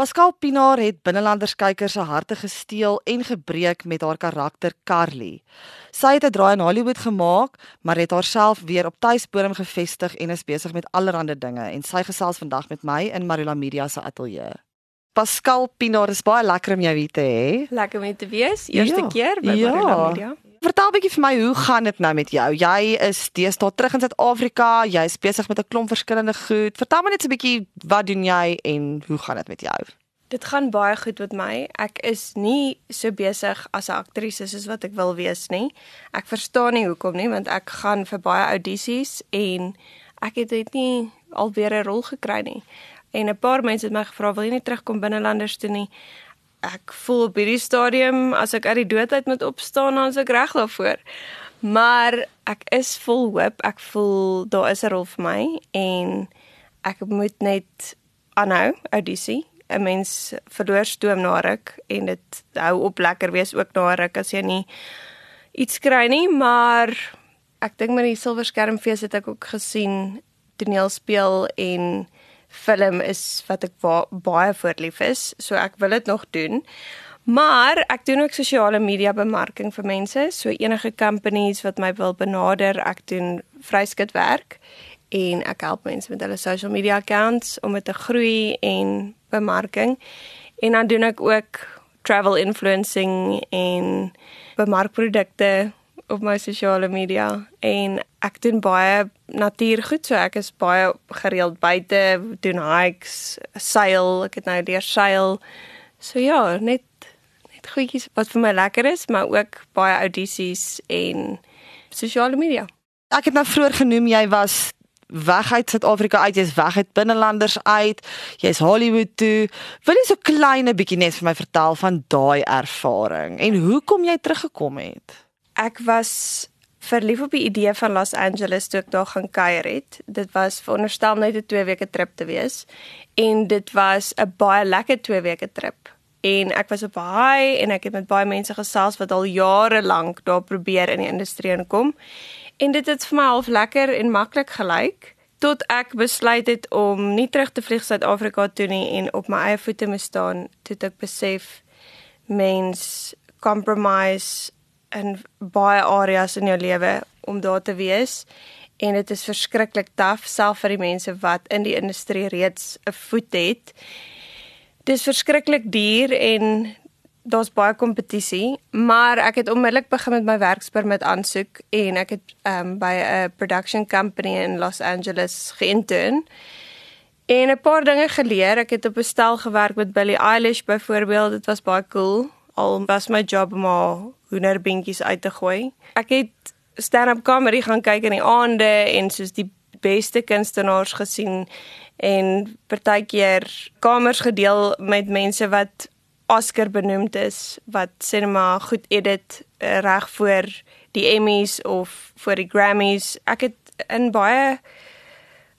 Pascal Pinaar het binnelanderskykers se harte gesteel en gebreek met haar karakter Carly. Sy het 'n draai in Hollywood gemaak, maar het haarself weer op tuisbodem gevestig en is besig met allerlei dinge en sy gesels vandag met my in Marula Media se ateljee. Pascal Pinaar, is baie lekker om jou hier te hê. Lekker om te wees, eerste Ja, keer by ja. Marula Media. Vertel 'n bietjie vir my, hoe gaan dit nou met jou? Jy is deesdae terug in Suid-Afrika, jy is besig met 'n klomp verskillende goed. Vertel my net so 'n bietjie, wat doen jy en hoe gaan dit met jou? Dit gaan baie goed met my. Ek is nie so besig as 'n aktrise soos wat ek wil wees nie. Ek verstaan nie hoekom nie, want ek gaan vir baie audisies en ek het net nie alweer 'n rol gekry nie. En 'n paar mense het my gevra, "Wil jy nie terugkom binnelanders toe nie?" Ek voel op hierdie stadium as ek uit die dood uit moet opstaan, dan is ek reg daarvoor. Maar ek is vol hoop. Ek voel daar is 'n rol vir my en ek moet net aanhou audisie 'n mens verloor stoom na ruk en dit hou op lekker wees ook na ruk as jy nie iets kry nie, maar ek dink met die silverskermfees het ek ook gesien toneel speel en film is wat ek ba baie voorlief is, so ek wil dit nog doen. Maar ek doen ook sosiale media bemarking vir mense, so enige companies wat my wil benader, ek doen vryskut werk en ek help mense met hulle social media accounts om dit te groei en bemarking. En dan doen ek ook travel influencing en bemarkprodukte op my sosiale media en ek doen baie natuurgoed, so ek is baie gereeld buite, doen hikes, seil, ek het nou deur seil. So ja, net net goedjies wat vir my lekker is, maar ook baie audisies en sosiale media. Ek het nou vroeër genoem jy was weg uit Suid-Afrika uit, jy's weg uit binnelanders uit, jy's Hollywood toe. Wil jy so klein 'n bietjie net vir my vertel van daai ervaring en hoe kom jy teruggekom het? Ek was verlief op die idee van Los Angeles toe ek daar gaan kuier het. Dit was veronderstel net 'n 2 weke trip te wees en dit was 'n baie lekker 2 weke trip. En ek was op 'n high en ek het met baie mense gesels wat al jare lank daar probeer in die industrie inkom. En dit het vir my half lekker en maklik gelyk tot ek besluit het om nie terug te vlieg Suid-Afrika toe nie en op my eie voete moet staan, toe ek besef mens compromise in baie areas in jou lewe om daar te wees en dit is verskriklik taaf self vir die mense wat in die industrie reeds 'n voet het. Dis verskriklik duur en daar's baie kompetisie, maar ek het onmiddellik begin met my werkspermit aansoek en ek het um, by 'n production company in Los Angeles geïntern. En 'n paar dinge geleer. Ek het op 'n stel gewerk met Billie Eilish byvoorbeeld. Dit was baie cool. Al was my job om haar hoenderbeentjies uit te gooi. Ek het stand-up comedy gaan kyk in die aande en soos die beste kunstenaars gesien en partykeer kamers gedeel met mense wat Oscar benoemd is wat cinema goed edit uh, reg voor die Emmys of voor die Grammys. Ek het in baie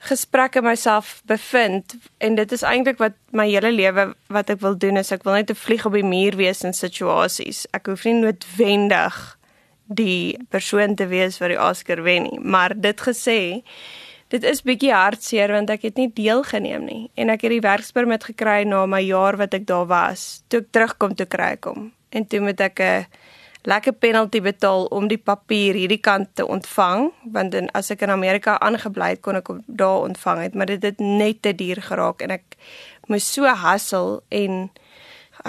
gesprekke myself bevind en dit is eintlik wat my hele lewe wat ek wil doen is ek wil net 'n vlieg op die muur wees in situasies. Ek hoef nie noodwendig die persoon te wees wat die Oscar wen nie, maar dit gesê Dit is bietjie hartseer want ek het nie deelgeneem nie en ek het die werkspermit gekry na my jaar wat ek daar was. Toe ek terugkom toe kry ek hom en toe moet ek 'n lekker penalty betaal om die papier hierdie kant te ontvang want dan as ek in Amerika aangebly het kon ek hom daar ontvang het, maar dit het net te duur geraak en ek moes so hassel en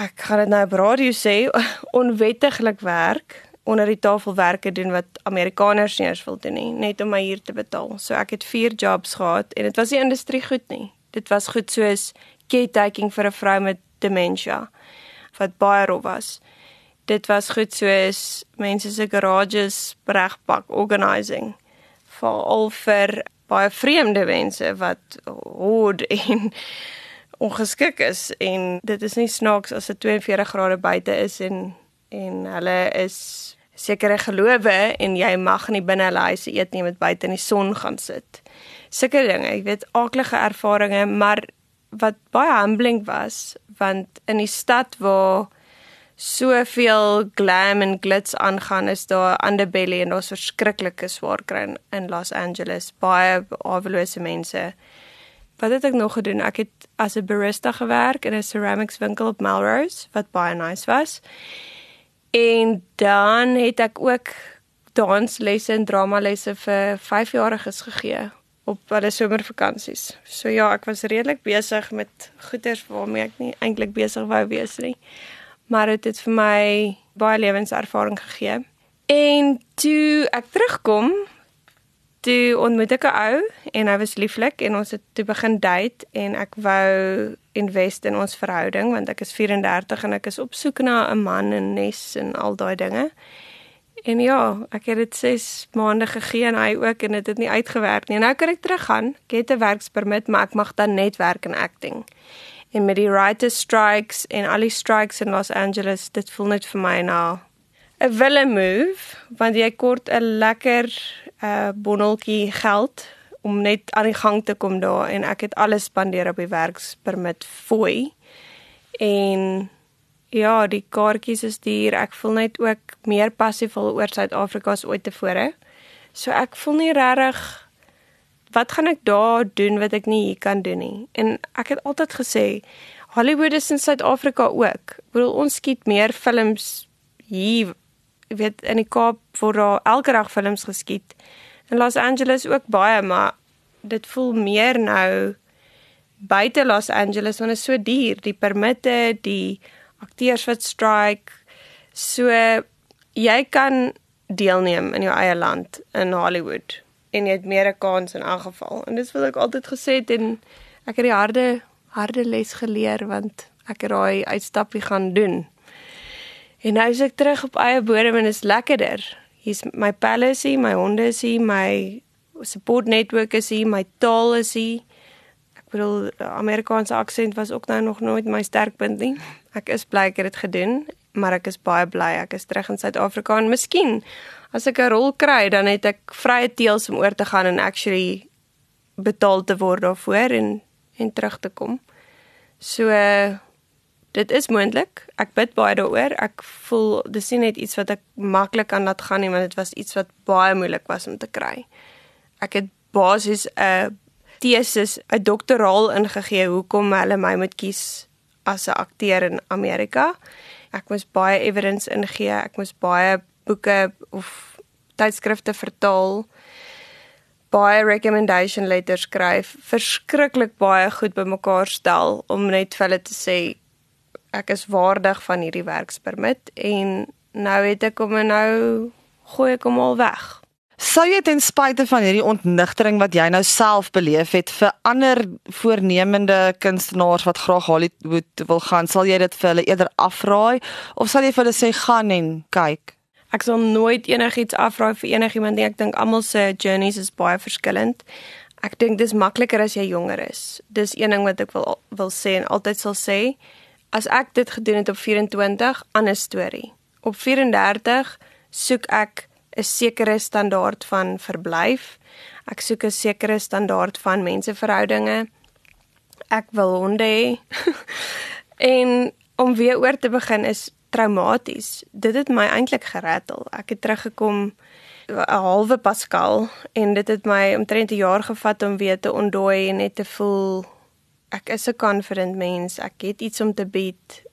ek gaan dit nou op radio sê onwettiglik werk onder die tafelwerke doen wat Amerikaners nie eens wil doen nie, net om my hier te betaal. So ek het 4 jobs gehad en dit was nie industrie goed nie. Dit was goed soos caretaking vir 'n vrou met dementia wat baie rof was. Dit was goed soos mense se garages regpak organizing vir al vir baie vreemde mense wat hoed en ongeskik is en dit is nie snaaks as dit 42 grade buite is en en hulle is sekere gelowe en jy mag nie binne hulle huise eet nie met buite in die son gaan sit. Sulke dinge, ek weet aaklige ervarings, maar wat baie humbling was, want in die stad waar soveel glam en glitz aangaan is daar underbelly en daar's verskriklike swaar kry in Los Angeles, baie awelose mense wat het ek nog gedoen? Ek het as 'n barista gewerk in 'n ceramics winkel op Melrose wat baie nice was. En dan het ek ook danslesse en dramalesse vir 5-jariges gegee op hulle somervakansies. So ja, ek was redelik besig met goeders waarmee ek nie eintlik besig wou wees nie. Maar dit het vir my baie lewenservaring gegee. En toe ek terugkom, toe ontmoet ek 'n ou en hy was lieflik en ons het toe begin date en ek wou invest in ons verhouding want ek is 34 en ek is op soek na 'n man en nes en al daai dinge. En ja, ek het dit 6 maande gegee en hy ook en dit het nie uitgewerk nie. Nou kan ek teruggaan. Ek het 'n werkspermit, maar ek mag dan net werk in acting. En met die writers strikes en al die strikes in Los Angeles, dit voel net vir my na 'n wille move want jy kort 'n lekker uh, bonneltjie geld om net aan die gang te kom daar en ek het alles spandeer op die werkspermit fooi. En ja, die kaartjies is duur. Ek voel net ook meer passief oor Suid-Afrika as ooit tevore. So ek voel nie regtig wat gaan ek daar doen wat ek nie hier kan doen nie. En ek het altyd gesê Hollywood is in Suid-Afrika ook. Ek bedoel ons skiet meer films hier Ek weet in die Kaap word daar elke dag films geskiet. In Los Angeles ook baie, maar dit voel meer nou buite Los Angeles want dit is so duur, die permitte, die akteurs wat strike. So jy kan deelneem in jou eie land in Hollywood en jy het meer 'n kans in elk geval. En dis wat ek altyd gesê het en ek het die harde harde les geleer want ek het daai uitstappie gaan doen. En nou is ek terug op eie bodem en is lekkerder. Hier's my palace, my honde is hier, my support network is hier, my taal is hier. Bedoel Amerikaanse aksent was ook nou nog nooit my sterkpunt nie. Ek is bly ek het dit gedoen, maar ek is baie bly ek is terug in Suid-Afrika en miskien as ek 'n rol kry, dan het ek vrye teels om oor te gaan en actually betaal te word daarvoor en en terug te kom. So dit is moontlik. Ek bid baie daaroor. Ek voel dis nie net iets wat ek maklik kan laat gaan nie, maar dit was iets wat baie moeilik was om te kry. Ek het basies 'n tesis, 'n doktoraal ingegee hoekom hulle my moet kies as 'n akteur in Amerika. Ek moes baie evidence ingee. Ek moes baie boeke of tydskrifte vertaal baie recommendation letters skryf, verskriklik baie goed bymekaar stel om net vir hulle te sê ek is waardig van hierdie werkspermit en nou het ek hom en nou gooi ek hom al weg. Sou jy ten spyte van hierdie ontnigtering wat jy nou self beleef het vir ander voornemende kunstenaars wat graag Hollywood wil gaan, sal jy dit vir hulle eerder afraai of sal jy vir hulle sê gaan en kyk? Ek sal nooit enigiets afraai vir enigiemand nie. Ek dink almal se journeys is baie verskillend. Ek dink dis makliker as jy jonger is. Dis een ding wat ek wil wil sê en altyd sal sê as ek dit gedoen het op 24, ander storie. Op 34 soek ek 'n sekere standaard van verblyf. Ek soek 'n sekere standaard van menseverhoudinge. Ek wil honde hê. en om weer oor te begin is traumaties. Dit het my eintlik gerattel. Ek het teruggekom 'n halwe Pascal en dit het my omtrent 'n jaar gevat om weer te ontdooi en net te voel ek is 'n confident mens. Ek het iets om te bied.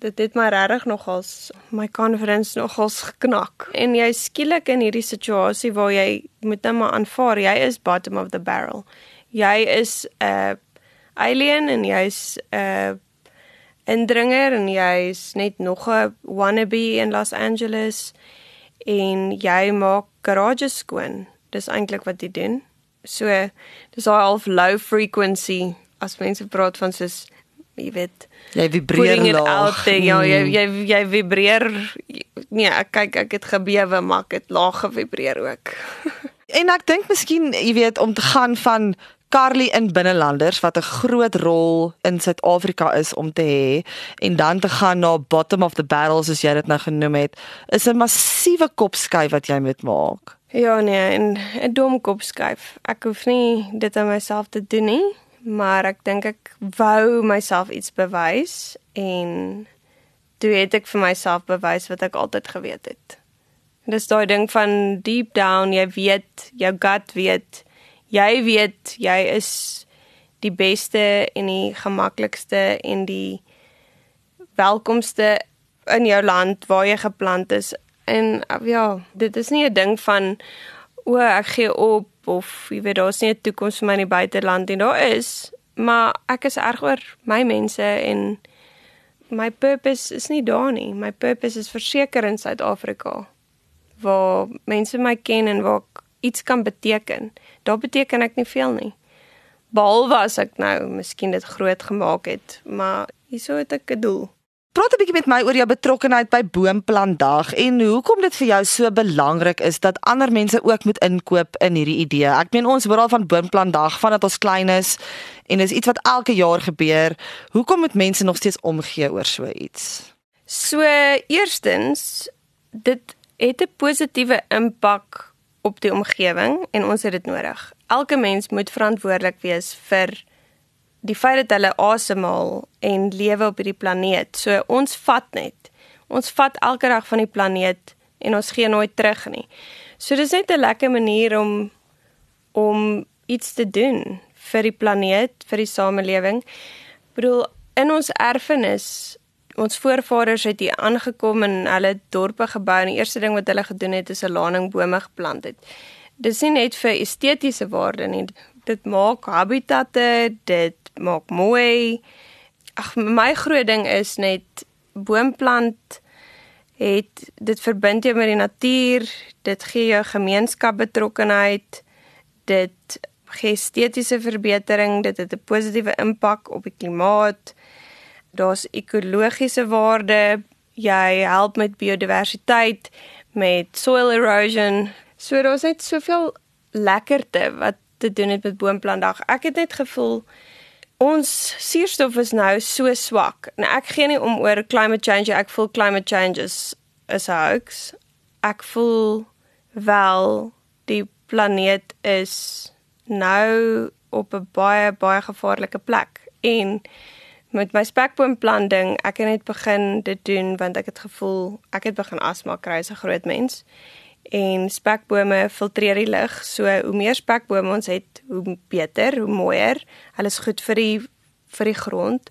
Dit het my regtig nogals my confidence nogals geknak. En jy skielik in hierdie situasie waar jy moet net maar aanvaar jy is bottom of the barrel. Jy is 'n uh, alien en jy's 'n uh, indringer en jy's net nog 'n wannabe in Los Angeles en jy maak garages skoon. Dis eintlik wat jy doen. So dis daai half low frequency as mense praat van soos jy weet jy vibreer laag thing, ja jy hmm. jy jy vibreer nee ek kyk ek het gebewe maar ek het laag gevibreer ook en ek dink miskien jy weet om te gaan van Carly in binnelanders wat 'n groot rol in Suid-Afrika is om te hê en dan te gaan na bottom of the barrel soos jy dit nou genoem het is 'n massiewe kopskuif wat jy moet maak. Ja nee, en 'n dom kopskuif. Ek hoef nie dit aan myself te doen nie maar ek dink ek wou myself iets bewys en toe het ek vir myself bewys wat ek altyd geweet het. Dis daai ding van deep down, jy weet, jou gut weet, jy weet jy is die beste en die gemaklikste en die welkomste in jou land waar jy geplant is. En ja, dit is nie 'n ding van o, ek gee op of jy weet daar's nie 'n toekoms vir my in die buiteland nie. Daar is, maar ek is erg oor my mense en my purpose is nie daar nie. My purpose is verseker in Suid-Afrika waar mense my ken en waar ek iets kan beteken. Daar beteken ek nie veel nie. Behalwe as ek nou miskien dit groot gemaak het, maar hieso het ek 'n doel. Praat 'n bietjie met my oor jou betrokkeheid by Boomplandag en hoekom dit vir jou so belangrik is dat ander mense ook moet inkoop in hierdie idee. Ek meen ons hoor al van Boomplandag vandat ons klein is en dis iets wat elke jaar gebeur. Hoekom moet mense nog steeds omgee oor so iets? So eerstens dit het 'n positiewe impak op die omgewing en ons het dit nodig. Elke mens moet verantwoordelik wees vir die feit dat hulle asemhaal en lewe op hierdie planeet. So ons vat net. Ons vat elke dag van die planeet en ons gee nooit terug nie. So dis net 'n lekker manier om om iets te doen vir die planeet, vir die samelewing. Ek bedoel in ons erfenis Ons voorvaders het hier aangekom en hulle dorpe gebou en die eerste ding wat hulle gedoen het is 'n laningbome geplant het. Dis nie net vir estetiese waarde nie. Dit maak habitatte, dit maak mooi. Ag my groot ding is net boomplant het dit verbind jou met die natuur, dit gee jou gemeenskap betrokkenheid, dit gee estetiese verbetering, dit het 'n positiewe impak op die klimaat. Daar's ekologiese waarde, jy help met biodiversiteit, met soil erosion. So daar's net soveel lekkerte wat te doen het met boomplantdag. Ek het net gevoel ons suurstof is nou so swak. En ek gee nie om oor climate change, ek voel climate change is is hoax. Ek voel wel die planeet is nou op 'n baie baie gevaarlike plek en met my spekboomplanting ek het net begin dit doen want ek het gevoel ek het begin asma kry as 'n groot mens en spekbome filtreer die lug. So hoe meer spekbome ons het, hoe beter, hoe mooier. Hulle is goed vir die vir die grond.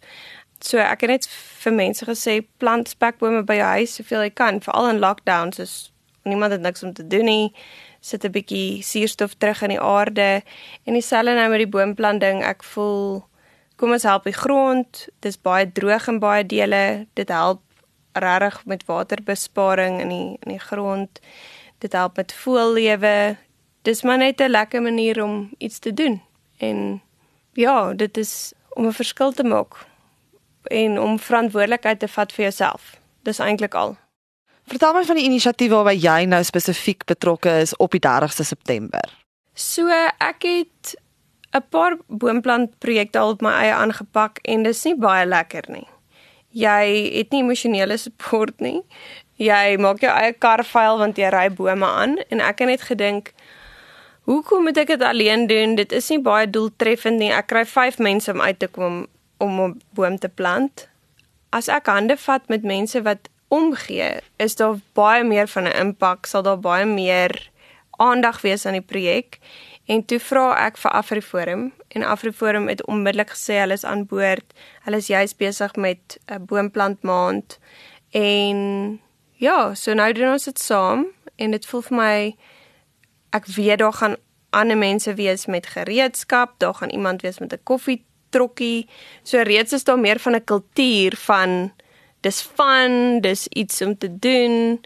So ek het net vir mense gesê plant spekbome by jou huis soveel jy kan, veral in lockdowns is niemand het niks om te doen nie. Sit 'n bietjie suurstof terug in die aarde en dieselfde nou met die boomplanting. Ek voel kom ons help die grond. Dis baie droog in baie dele. Dit help regtig met waterbesparing in die in die grond dit help met voellewe. Dis maar net 'n lekker manier om iets te doen. En ja, dit is om 'n verskil te maak en om verantwoordelikheid te vat vir jouself. Dis eintlik al. Vertel my van die inisiatief waarby jy nou spesifiek betrokke is op die 30ste September. So ek het 'n paar boomplant projekte al op my eie aangepak en dis nie baie lekker nie. Jy het nie emosionele support nie jy maak jou eie kar vuil want jy ry bome aan. En ek het net gedink hoekom moet ek dit alleen doen? Dit is nie baie doeltreffend nie. Ek kry 5 mense om uit te kom om 'n boom te plant. As ek hande vat met mense wat omgee is daar baie meer van 'n impak. Sal daar baie meer aandag wees aan die projek? En toe vra ek vir Afriforum. En Afriforum het onmiddellik gesê hulle is aan boord. Hulle is juis besig met 'n boomplant maand en Ja, so nou doen ons dit saam en dit voel vir my ek weet daar gaan ander mense wees met gereedskap, daar gaan iemand wees met 'n koffietrokkie. So reeds is daar meer van 'n kultuur van dis fun, dis iets om te doen.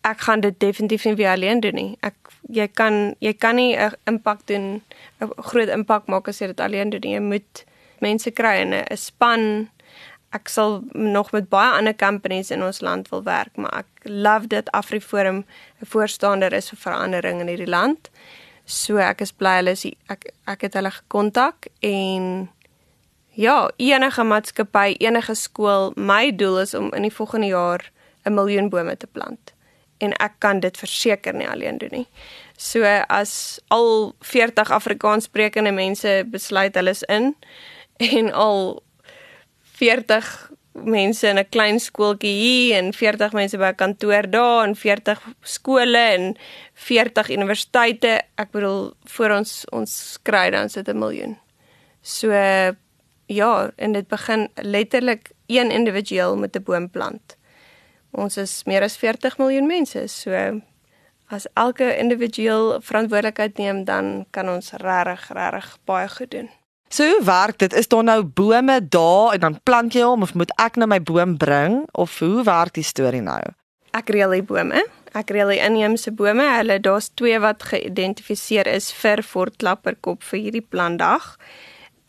Ek gaan dit definitief nie weer alleen doen nie. Ek jy kan jy kan nie 'n impak doen, 'n groot impak maak as jy dit alleen doen nie. Jy moet mense kry in 'n span ek sal nog met baie ander companies in ons land wil werk, maar ek love dit Afriforum 'n voorstander is vir verandering in hierdie land. So ek is bly hulle is ek ek het hulle gekontak en ja, enige maatskappy, enige skool, my doel is om in die volgende jaar 'n miljoen bome te plant. En ek kan dit verseker nie alleen doen nie. So as al 40 Afrikaanssprekende mense besluit hulle is in en al 40 mense in 'n klein skooltjie hier en 40 mense by 'n kantoor daar en 40 skole en 40 universiteite. Ek bedoel voor ons ons kry dan sit 'n miljoen. So ja, en dit begin letterlik een individueel met 'n boom plant. Ons is meer as 40 miljoen mense, so as elke individueel verantwoordelikheid neem, dan kan ons regtig regtig baie goed doen. So hoe werk dit? Is daar nou bome daar en dan plant jy hom of moet ek nou my boom bring of hoe werk die storie nou? Ek reël die bome. Ek reël die inheemse bome. Hulle daar's twee wat geïdentifiseer is vir Fort Klapperkop vir hierdie plantdag.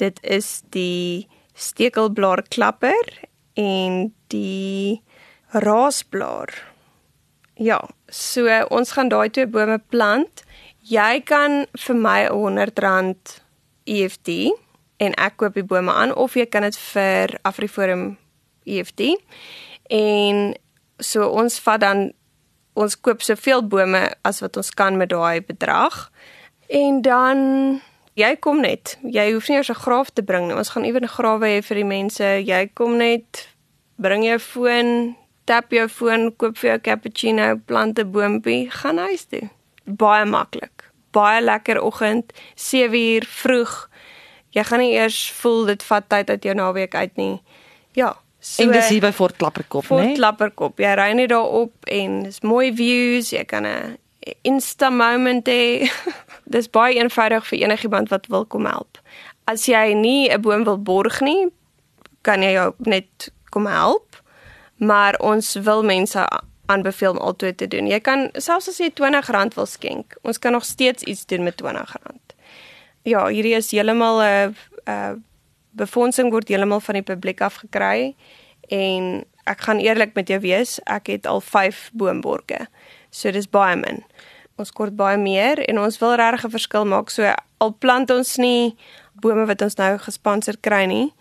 Dit is die stekelblaarklapper en die raasblaar. Ja, so ons gaan daai twee bome plant. Jy kan vir my R100 EFT en ek koop die bome aan of jy kan dit vir Afriforum EFT. En so ons vat dan ons koop soveel bome as wat ons kan met daai bedrag. En dan jy kom net. Jy hoef nie eers 'n graaf te bring nie. Ons gaan ewen 'n grawe hê vir die mense. Jy kom net, bring jou foon, tap jou foon, koop vir jou cappuccino, plant 'n boontjie, gaan huis toe. Baie maklik. Baie lekker oggend, 7uur vroeg. Jy gaan nie eers voel dit vat tyd uit jou naweek uit nie. Ja, So, en dis hier by Fort Klapperkop, né? Fort nee? Klapperkop. Jy ry net daar op en dis mooi views. Jy kan 'n insta moment hê. dis baie eenvoudig vir enigiemand wat wil kom help. As jy nie 'n boom wil borg nie, kan jy jou net kom help. Maar ons wil mense aanbeveel om altyd te doen. Jy kan selfs as jy R20 wil skenk, ons kan nog steeds iets doen met R20. Ja, hierdie is heeltemal 'n 'n befondsing word heeltemal van die publiek af gekry en ek gaan eerlik met jou wees, ek het al 5 boomborge. So dis baie min. Ons kort baie meer en ons wil regtig 'n verskil maak. So al plant ons nie bome wat ons nou gesponsor kry nie,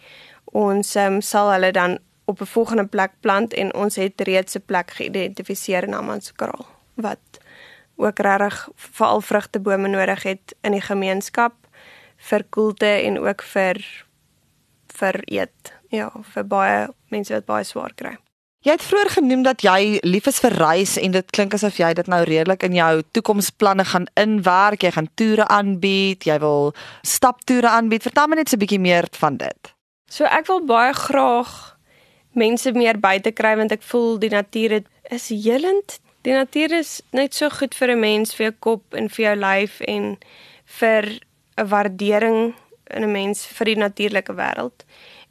ons um, sal hulle dan op 'n volgende plek plant en ons het reeds 'n plek geïdentifiseer in Amanskraal wat ook regtig veral vrugtebome nodig het in die gemeenskap vir koelte en ook vir vir eet. Ja, vir baie mense wat baie swaar kry. Jy het vroeër genoem dat jy lief is vir reis en dit klink asof jy dit nou redelik in jou toekomsplanne gaan inwerk. Jy gaan toere aanbied, jy wil staptoere aanbied. Vertel my net so 'n bietjie meer van dit. So ek wil baie graag mense meer buite kry want ek voel die natuur is helend. Die natuur is net so goed vir 'n mens, vir jou kop en vir jou lyf en vir 'n waardering in 'n mens vir die natuurlike wêreld.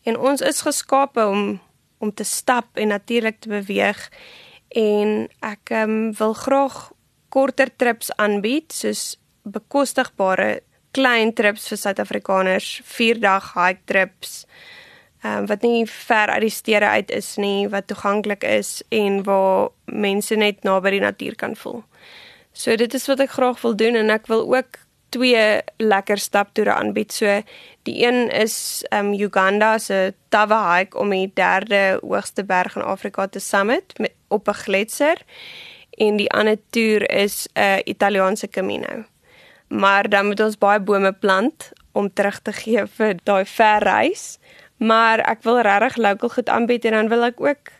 En ons is geskape om om te stap en natuurlik te beweeg en ek um, wil graag korter trips aanbied soos bekostigbare klein trips vir Suid-Afrikaners, 4 dag hike trips. Um, wat nie ver uit die stede uit is nie, wat toeganklik is en waar mense net naby die natuur kan voel. So dit is wat ek graag wil doen en ek wil ook twee lekker staptoere aanbied. So die een is um Uganda se Tawa hike om die derde hoogste berg in Afrika te summit met op 'n gletser en die ander toer is 'n uh, Italiaanse Camino. Maar dan moet ons baie bome plant om terug te gee vir daai ver reis. Maar ek wil regtig local goed aanbied en dan wil ek ook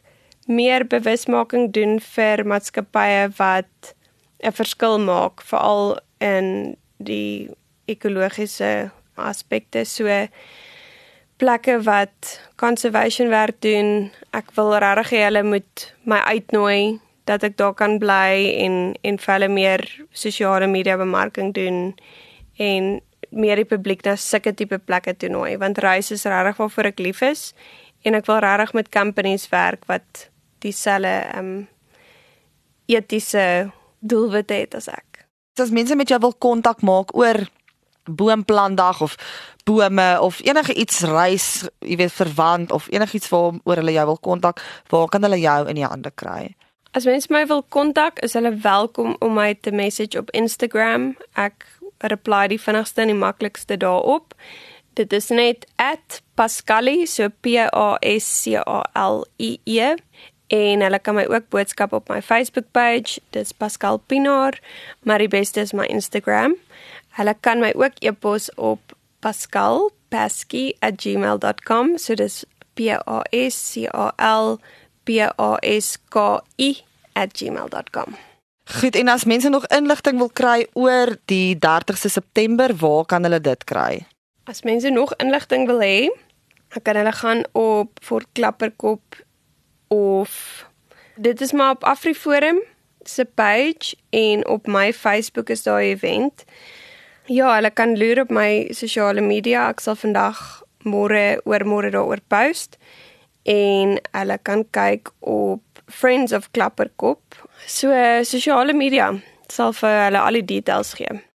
meer bewusmaking doen vir maatskappye wat 'n verskil maak veral in die ekologiese aspekte so plekke wat conservation werk doen. Ek wil regtig hê hulle moet my uitnooi dat ek daar kan bly en en vir hulle meer sosiale media bemarking doen en meer die publiek na sulke tipe plekke toe nooi want reis is regtig waarvoor ek lief is en ek wil regtig met companies werk wat dieselfde um etiese doelwitte het as ek as mense met jou wil kontak maak oor boomplandag of bome of enige iets reis, jy weet verwant of enigiets waar oor hulle jou wil kontak, waar kan hulle jou in die hande kry? As mense my wil kontak, is hulle welkom om my te message op Instagram. Ek reply die vinnigste en die maklikste daarop. Dit is net @pascali, so P A S C A L I E en hulle kan my ook boodskap op my Facebook page, dis Pascal Pinaar, maar die beste is my Instagram. Hulle kan my ook e-pos op pascalpasky@gmail.com, so dis P A S C A L P A S K I@gmail.com. Goed, en as mense nog inligting wil kry oor die 30ste September, waar kan hulle dit kry? As mense nog inligting wil hê, dan kan hulle gaan op Fort Klapperkop of dit is maar op AfriForum se page en op my Facebook is daar 'n event. Ja, hulle kan loer op my sosiale media. Ek sal vandag môre oor môre daaroor post en hulle kan kyk op Friends of Klapperkop. So sosiale media sal vir hulle al die details gee.